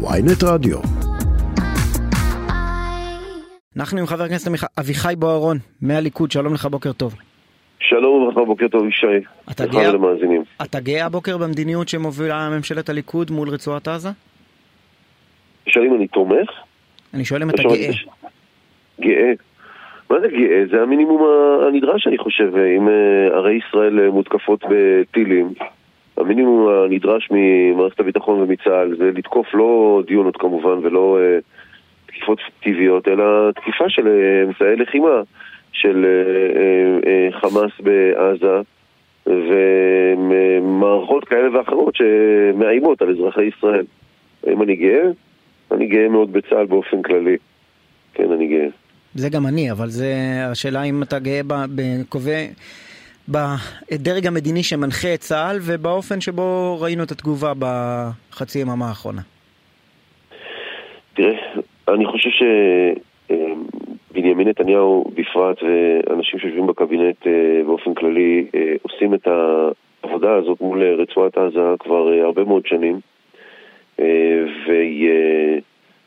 ויינט רדיו. אנחנו עם חבר הכנסת אביחי בוארון מהליכוד, שלום לך, בוקר טוב. שלום וברכה, בוקר טוב ישי. אתה גאה? אתה גאה הבוקר במדיניות שמובילה ממשלת הליכוד מול רצועת עזה? תשאל אם אני תומך? אני שואל אם אתה גאה. גאה. מה זה גאה? זה המינימום הנדרש, אני חושב. אם אה, ערי ישראל אה, מותקפות בטילים, המינימום הנדרש ממערכת הביטחון ומצה"ל זה לתקוף לא דיונות כמובן ולא אה, תקיפות פיקטיביות, אלא תקיפה של אה, אמצעי לחימה של אה, אה, אה, חמאס בעזה ומערכות כאלה ואחרות שמאיימות על אזרחי ישראל. האם אני גאה? אני גאה מאוד בצה"ל באופן כללי. כן, אני גאה. זה גם אני, אבל זה השאלה אם אתה גאה ב- בקובע... בדרג המדיני שמנחה את צה"ל ובאופן שבו ראינו את התגובה בחצי יממה האחרונה. תראה, אני חושב שבנימין נתניהו בפרט ואנשים שיושבים בקבינט אה, באופן כללי אה, עושים את העבודה הזאת מול אה, רצועת עזה כבר אה, הרבה מאוד שנים אה,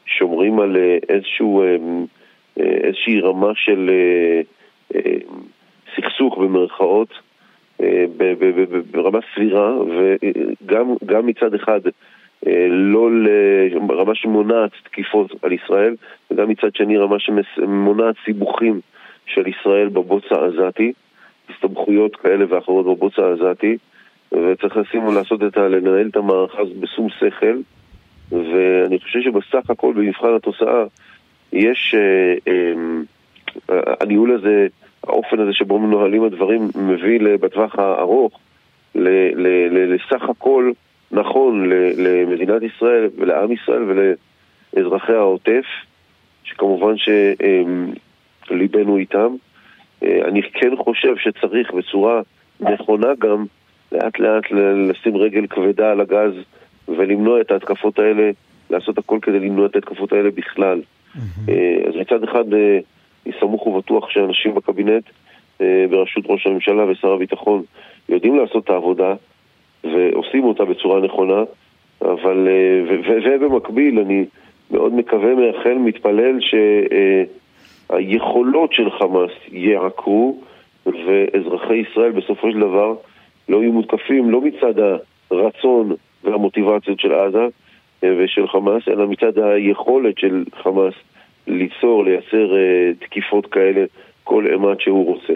ושומרים על אה, איזשהו, אה, אה, איזושהי רמה של אה, אה, סכסוך במרכאות אה, ברמה סבירה וגם גם מצד אחד אה, לא לרמה שמונעת תקיפות על ישראל, וגם מצד שני רמה שמונעת סיבוכים של ישראל בבוץ העזתי, הסתבכויות כאלה ואחרות בבוץ העזתי, וצריך לשים לעשות את ה... לנהל את המערכה הזאת בשום שכל, ואני חושב שבסך הכל במבחן התוצאה יש אה, הניהול הזה, האופן הזה שבו מנוהלים הדברים מביא בטווח הארוך ל- ל- ל- לסך הכל נכון ל- למדינת ישראל ולעם ישראל ולאזרחי העוטף, שכמובן שליבנו איתם. אה, אני כן חושב שצריך בצורה נכונה גם לאט לאט לשים רגל כבדה על הגז ולמנוע את ההתקפות האלה, לעשות הכל כדי למנוע את ההתקפות האלה בכלל. אה, אז מצד אחד אה, אני סמוך ובטוח שאנשים בקבינט אה, בראשות ראש הממשלה ושר הביטחון יודעים לעשות את העבודה ועושים אותה בצורה נכונה, אבל אה, ו- ו- ובמקביל אני מאוד מקווה, מייחל, מתפלל שהיכולות של חמאס ייעקרו ואזרחי ישראל בסופו של דבר לא יהיו מותקפים לא מצד הרצון והמוטיבציות של עזה אה, ושל חמאס, אלא מצד היכולת של חמאס ליצור, לייצר אה, תקיפות כאלה כל אימת שהוא רוצה.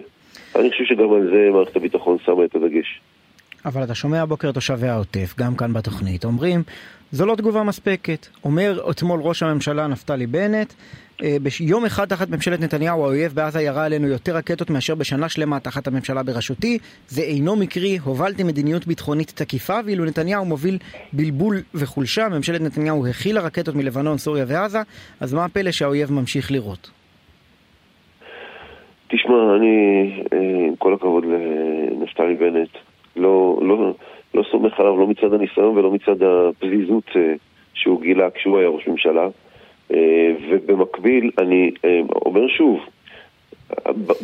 אני חושב שגם על זה מערכת הביטחון שמה את הדגש. אבל אתה שומע הבוקר תושבי העוטף, גם כאן בתוכנית, אומרים, זו לא תגובה מספקת. אומר אתמול ראש הממשלה נפתלי בנט, אה, ביום אחד תחת ממשלת נתניהו האויב בעזה ירה עלינו יותר רקטות מאשר בשנה שלמה תחת הממשלה בראשותי. זה אינו מקרי, הובלתי מדיניות ביטחונית תקיפה, ואילו נתניהו מוביל בלבול וחולשה, ממשלת נתניהו הכילה רקטות מלבנון, סוריה ועזה, אז מה הפלא שהאויב ממשיך לירות? תשמע, אני, אה, עם כל הכבוד לנפתלי בנט, לא, לא, לא סומך עליו לא מצד הניסיון ולא מצד הפזיזות אה, שהוא גילה כשהוא היה ראש ממשלה. אה, ובמקביל, אני אה, אומר שוב,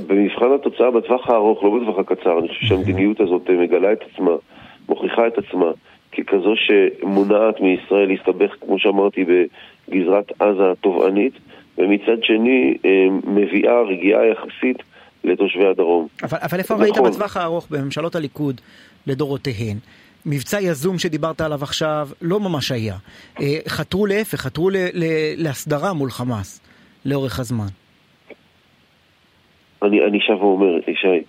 במבחן התוצאה בטווח הארוך, לא בטווח הקצר, אני חושב שהמדיניות הזאת מגלה את עצמה, מוכיחה את עצמה ככזו שמונעת מישראל להסתבך, כמו שאמרתי, בגזרת עזה התובענית, ומצד שני אה, מביאה רגיעה יחסית לתושבי הדרום. אבל, אבל איפה נכון. ראית בטווח הארוך בממשלות הליכוד לדורותיהן? מבצע יזום שדיברת עליו עכשיו לא ממש היה. אה, חתרו להפך, חתרו ל, ל, להסדרה מול חמאס לאורך הזמן. אני, אני שב ואומר, ישי,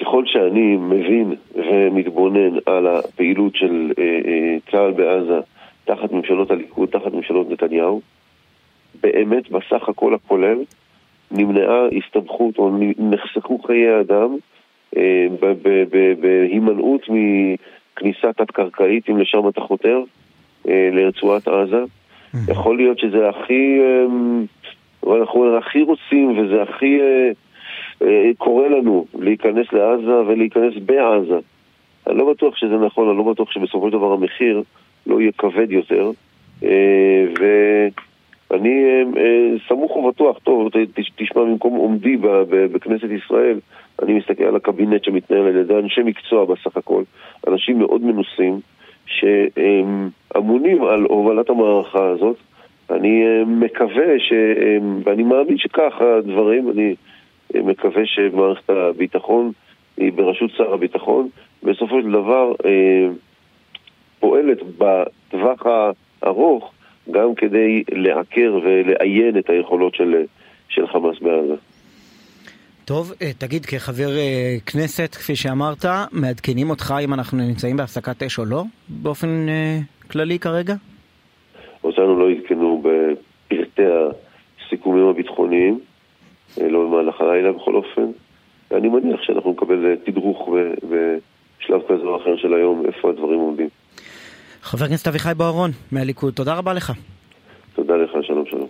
ככל שאני מבין ומתבונן על הפעילות של אה, אה, צה"ל בעזה תחת ממשלות הליכוד, תחת ממשלות נתניהו, באמת בסך הכל הכולל נמנעה הסתבכות או נחסכו חיי אדם אה, בהימנעות מכניסה תת-קרקעית, אם לשם אתה חותר, אה, לרצועת עזה. יכול להיות שזה הכי, אה, אנחנו הכי רוצים וזה הכי אה, קורה לנו להיכנס לעזה ולהיכנס בעזה. אני לא בטוח שזה נכון, אני לא בטוח שבסופו של דבר המחיר לא יהיה כבד יותר. אה, ואני אה, אה, סמוך ובטוח, טוב, תשמע, במקום עומדי בכנסת ישראל, אני מסתכל על הקבינט שמתנהל על ידי אנשי מקצוע בסך הכל, אנשים מאוד מנוסים, שאמונים על הובלת המערכה הזאת. אני מקווה, ש... ואני מאמין שכך הדברים, אני מקווה שמערכת הביטחון היא בראשות שר הביטחון, בסופו של דבר פועלת בטווח הארוך גם כדי לעקר ולאיין את היכולות של, של חמאס בעזה. טוב, אה, תגיד, כחבר אה, כנסת, כפי שאמרת, מעדכנים אותך אם אנחנו נמצאים בהפסקת אש או לא, באופן אה, כללי כרגע? אותנו לא עדכנו בפרטי הסיכומים הביטחוניים, לא במהלך הלילה בכל אופן, ואני מניח שאנחנו נקבל תדרוך בשלב כזה או אחר של היום, איפה הדברים עומדים. חבר הכנסת אביחי בוארון מהליכוד, תודה רבה לך. תודה לך, שלום שלום.